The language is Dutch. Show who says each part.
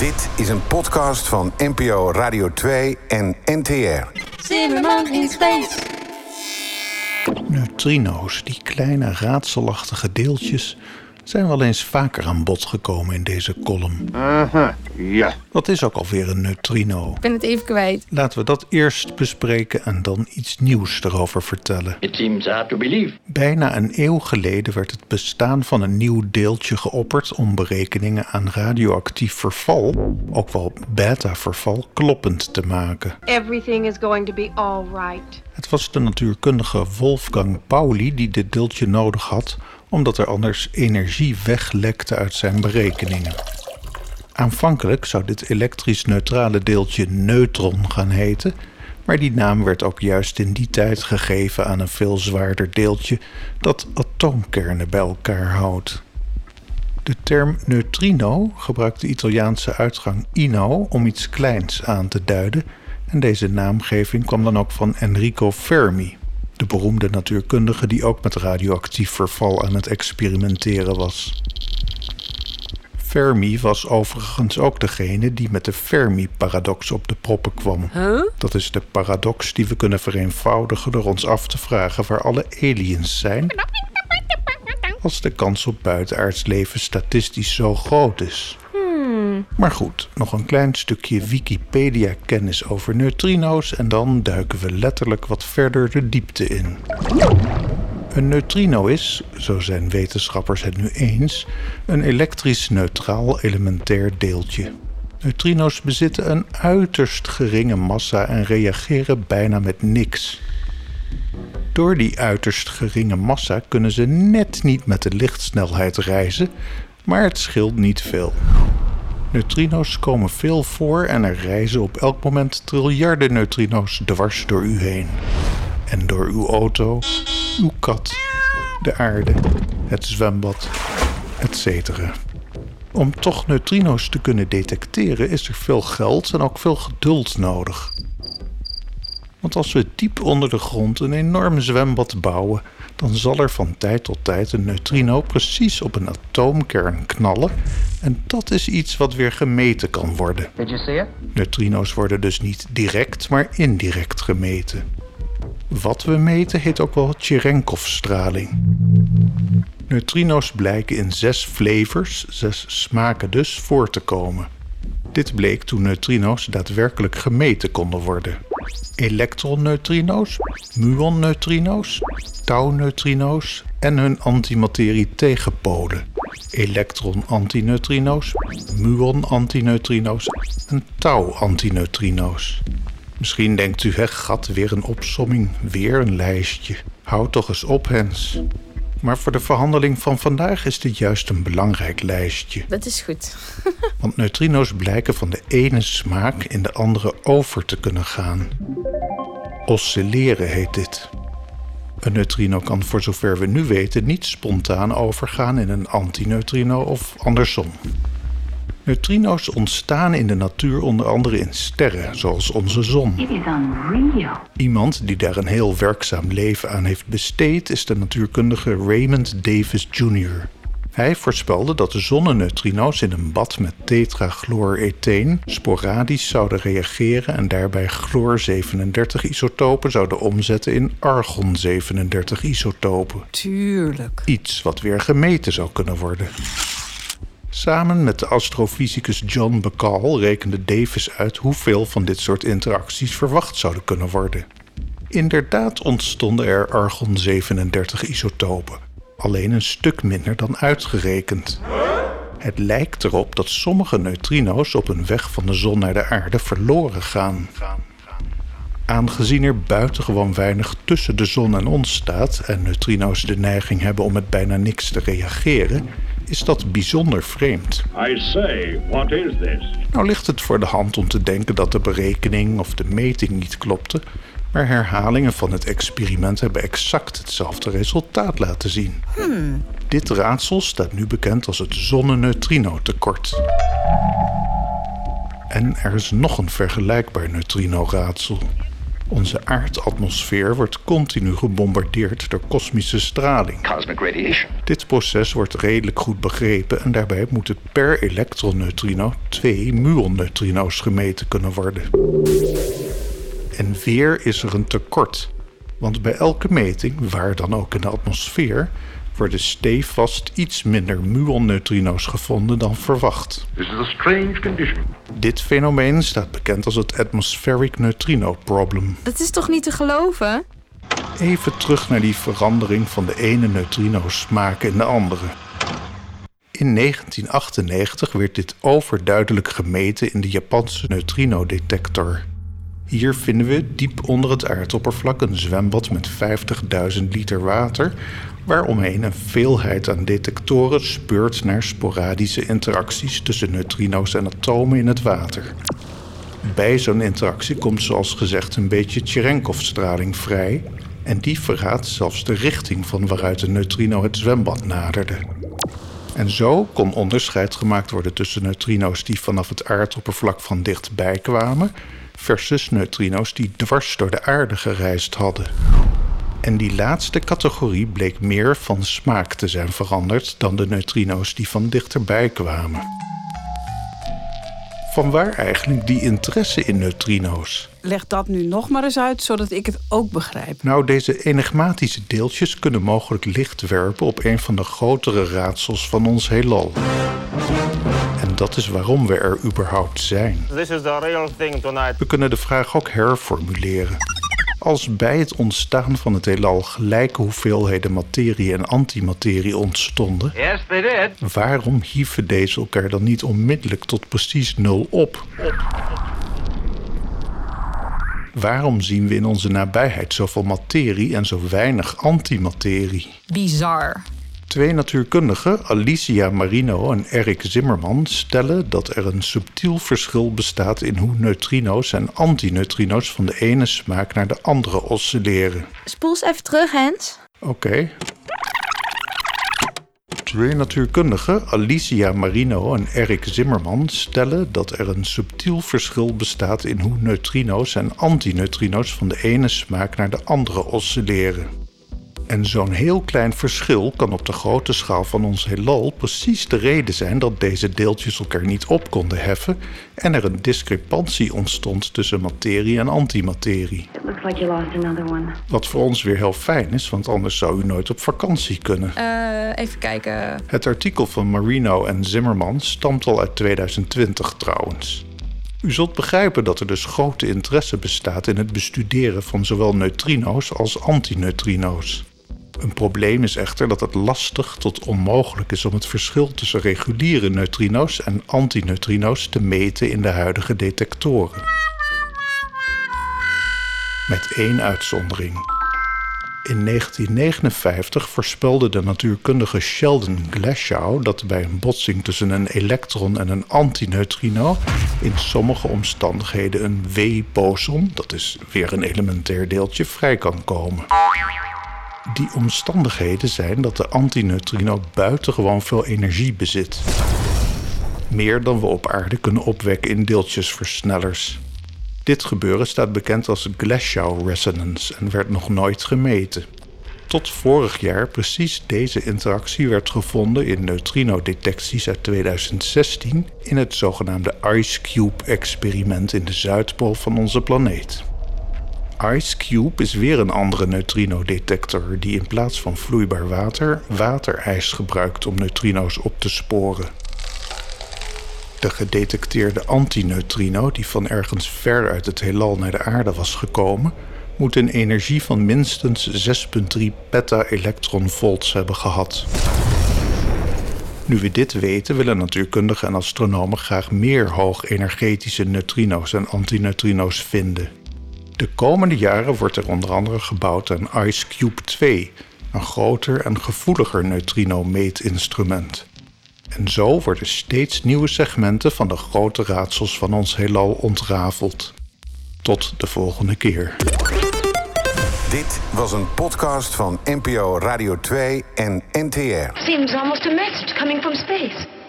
Speaker 1: Dit is een podcast van NPO Radio 2 en NTR.
Speaker 2: Zimmerman in space.
Speaker 3: Neutrino's, die kleine raadselachtige deeltjes, zijn wel eens vaker aan bod gekomen in deze column.
Speaker 4: Aha, ja.
Speaker 3: Wat is ook alweer een neutrino?
Speaker 2: Ik ben het even kwijt.
Speaker 3: Laten we dat eerst bespreken en dan iets nieuws erover vertellen.
Speaker 5: It seems hard to believe.
Speaker 3: Bijna een eeuw geleden werd het bestaan van een nieuw deeltje geopperd om berekeningen aan radioactief verval, ook wel beta-verval, kloppend te maken.
Speaker 6: Everything is going to be all right.
Speaker 3: Het was de natuurkundige Wolfgang Pauli die dit deeltje nodig had, omdat er anders energie weglekte uit zijn berekeningen. Aanvankelijk zou dit elektrisch neutrale deeltje neutron gaan heten, maar die naam werd ook juist in die tijd gegeven aan een veel zwaarder deeltje dat atoomkernen bij elkaar houdt. De term neutrino gebruikt de Italiaanse uitgang ino om iets kleins aan te duiden en deze naamgeving kwam dan ook van Enrico Fermi, de beroemde natuurkundige die ook met radioactief verval aan het experimenteren was. Fermi was overigens ook degene die met de Fermi-paradox op de proppen kwam. Dat is de paradox die we kunnen vereenvoudigen door ons af te vragen waar alle aliens zijn. Als de kans op buitenaards leven statistisch zo groot is. Maar goed, nog een klein stukje Wikipedia-kennis over neutrino's en dan duiken we letterlijk wat verder de diepte in. Een neutrino is, zo zijn wetenschappers het nu eens, een elektrisch neutraal elementair deeltje. Neutrino's bezitten een uiterst geringe massa en reageren bijna met niks. Door die uiterst geringe massa kunnen ze net niet met de lichtsnelheid reizen, maar het scheelt niet veel. Neutrino's komen veel voor en er reizen op elk moment triljarden neutrino's dwars door u heen. En door uw auto, uw kat, de aarde, het zwembad, etc. Om toch neutrino's te kunnen detecteren is er veel geld en ook veel geduld nodig. Want als we diep onder de grond een enorm zwembad bouwen, dan zal er van tijd tot tijd een neutrino precies op een atoomkern knallen. En dat is iets wat weer gemeten kan worden. Neutrino's worden dus niet direct, maar indirect gemeten. Wat we meten heet ook wel Cherenkov-straling. Neutrino's blijken in zes flavors, zes smaken dus, voor te komen. Dit bleek toen neutrino's daadwerkelijk gemeten konden worden. Elektronneutrino's, muonneutrino's, tauwneutrino's en hun antimaterie tegenpolen. Elektron-antineutrino's, muon-antineutrino's en tau-antineutrino's. Misschien denkt u, hè, gat, weer een opsomming, weer een lijstje. Houd toch eens op, Hens. Maar voor de verhandeling van vandaag is dit juist een belangrijk lijstje.
Speaker 2: Dat is goed.
Speaker 3: Want neutrino's blijken van de ene smaak in de andere over te kunnen gaan. Oscilleren heet dit. Een neutrino kan voor zover we nu weten niet spontaan overgaan in een antineutrino of andersom. Neutrino's ontstaan in de natuur onder andere in sterren, zoals onze zon.
Speaker 7: It is unreal.
Speaker 3: Iemand die daar een heel werkzaam leven aan heeft besteed is de natuurkundige Raymond Davis Jr. Hij voorspelde dat de zonneneutrino's in een bad met tetrachlooretheen sporadisch zouden reageren en daarbij chloor-37-isotopen zouden omzetten in argon-37-isotopen.
Speaker 2: Tuurlijk.
Speaker 3: Iets wat weer gemeten zou kunnen worden. Samen met de astrofysicus John Bacall rekende Davis uit hoeveel van dit soort interacties verwacht zouden kunnen worden. Inderdaad ontstonden er argon-37-isotopen, alleen een stuk minder dan uitgerekend. Het lijkt erop dat sommige neutrino's op hun weg van de zon naar de aarde verloren gaan. Aangezien er buitengewoon weinig tussen de zon en ons staat en neutrino's de neiging hebben om met bijna niks te reageren, is dat bijzonder vreemd.
Speaker 4: I say, what is this?
Speaker 3: Nou ligt het voor de hand om te denken dat de berekening of de meting niet klopte, maar herhalingen van het experiment hebben exact hetzelfde resultaat laten zien. Dit raadsel staat nu bekend als het zonneneutrino-tekort. En er is nog een vergelijkbaar neutrino-raadsel. Onze aardatmosfeer wordt continu gebombardeerd door kosmische straling.
Speaker 5: Cosmic radiation.
Speaker 3: Dit proces wordt redelijk goed begrepen en daarbij moeten per elektroneutrino twee muonneutrino's gemeten kunnen worden. En weer is er een tekort, want bij elke meting, waar dan ook in de atmosfeer, worden stevast iets minder muonneutrino's gevonden dan verwacht.
Speaker 4: This is a strange condition.
Speaker 3: Dit fenomeen staat bekend als het Atmospheric Neutrino Problem.
Speaker 2: Dat is toch niet te geloven?
Speaker 3: Even terug naar die verandering van de ene neutrino's maken in de andere. In 1998 werd dit overduidelijk gemeten in de Japanse neutrinodetector. Hier vinden we diep onder het aardoppervlak een zwembad met 50.000 liter water, waaromheen een veelheid aan detectoren speurt naar sporadische interacties tussen neutrino's en atomen in het water. Bij zo'n interactie komt zoals gezegd een beetje Cherenkov-straling vrij en die verraadt zelfs de richting van waaruit een neutrino het zwembad naderde. En zo kon onderscheid gemaakt worden tussen neutrino's die vanaf het aardoppervlak van dichtbij kwamen versus neutrino's die dwars door de aarde gereisd hadden. En die laatste categorie bleek meer van smaak te zijn veranderd dan de neutrino's die van dichterbij kwamen. Vanwaar eigenlijk die interesse in neutrino's?
Speaker 7: Leg dat nu nog maar eens uit, zodat ik het ook begrijp.
Speaker 3: Nou, deze enigmatische deeltjes kunnen mogelijk licht werpen op een van de grotere raadsels van ons heelal. En dat is waarom we er überhaupt zijn.
Speaker 8: This is the real thing tonight.
Speaker 3: We kunnen de vraag ook herformuleren. Als bij het ontstaan van het heelal gelijke hoeveelheden materie en antimaterie ontstonden,
Speaker 8: Yes, they did.
Speaker 3: waarom hieven deze elkaar dan niet onmiddellijk tot precies nul op? Waarom zien we in onze nabijheid zoveel materie en zo weinig antimaterie?
Speaker 2: Bizar.
Speaker 3: Twee natuurkundigen, Alicia Marino en Erik Zimmerman, stellen dat er een subtiel verschil bestaat in hoe neutrino's en antineutrino's van de ene smaak naar de andere oscilleren.
Speaker 2: Spoel eens even terug, Hens.
Speaker 3: Oké. Twee natuurkundigen, Alicia Marino en Erik Zimmerman, stellen dat er een subtiel verschil bestaat in hoe neutrino's en antineutrino's van de ene smaak naar de andere oscilleren. En zo'n heel klein verschil kan op de grote schaal van ons heelal precies de reden zijn dat deze deeltjes elkaar niet op konden heffen en er een discrepantie ontstond tussen materie en antimaterie.
Speaker 6: It looks like you lost another one.
Speaker 3: Wat voor ons weer heel fijn is, want anders zou u nooit op vakantie kunnen.
Speaker 2: Eh, even kijken.
Speaker 3: Het artikel van Marino en Zimmerman stamt al uit 2020 trouwens. U zult begrijpen dat er dus grote interesse bestaat in het bestuderen van zowel neutrino's als antineutrino's. Een probleem is echter dat het lastig tot onmogelijk is om het verschil tussen reguliere neutrino's en antineutrino's te meten in de huidige detectoren. Met één uitzondering. In 1959 voorspelde de natuurkundige Sheldon Glashow dat bij een botsing tussen een elektron en een antineutrino in sommige omstandigheden een W-boson, dat is weer een elementair deeltje, vrij kan komen. Die omstandigheden zijn dat de antineutrino buitengewoon veel energie bezit. Meer dan we op aarde kunnen opwekken in deeltjesversnellers. Dit gebeuren staat bekend als Glashow resonance en werd nog nooit gemeten. Tot vorig jaar precies deze interactie werd gevonden in neutrino-detecties uit 2016 in het zogenaamde Ice Cube-experiment in de Zuidpool van onze planeet. Ice Cube is weer een andere neutrino-detector die in plaats van vloeibaar water waterijs gebruikt om neutrino's op te sporen. De gedetecteerde antineutrino, die van ergens ver uit het heelal naar de aarde was gekomen, moet een energie van minstens 6,3 peta-elektronvolts hebben gehad. Nu we dit weten, willen natuurkundigen en astronomen graag meer hoogenergetische neutrino's en antineutrino's vinden. De komende jaren wordt er onder andere gebouwd aan Ice Cube 2, een groter en gevoeliger neutrino-meetinstrument. En zo worden steeds nieuwe segmenten van de grote raadsels van ons heelal ontrafeld. Tot de volgende keer.
Speaker 1: Dit was een podcast van NPO Radio 2 en NTR.
Speaker 6: Seems almost a message coming from space.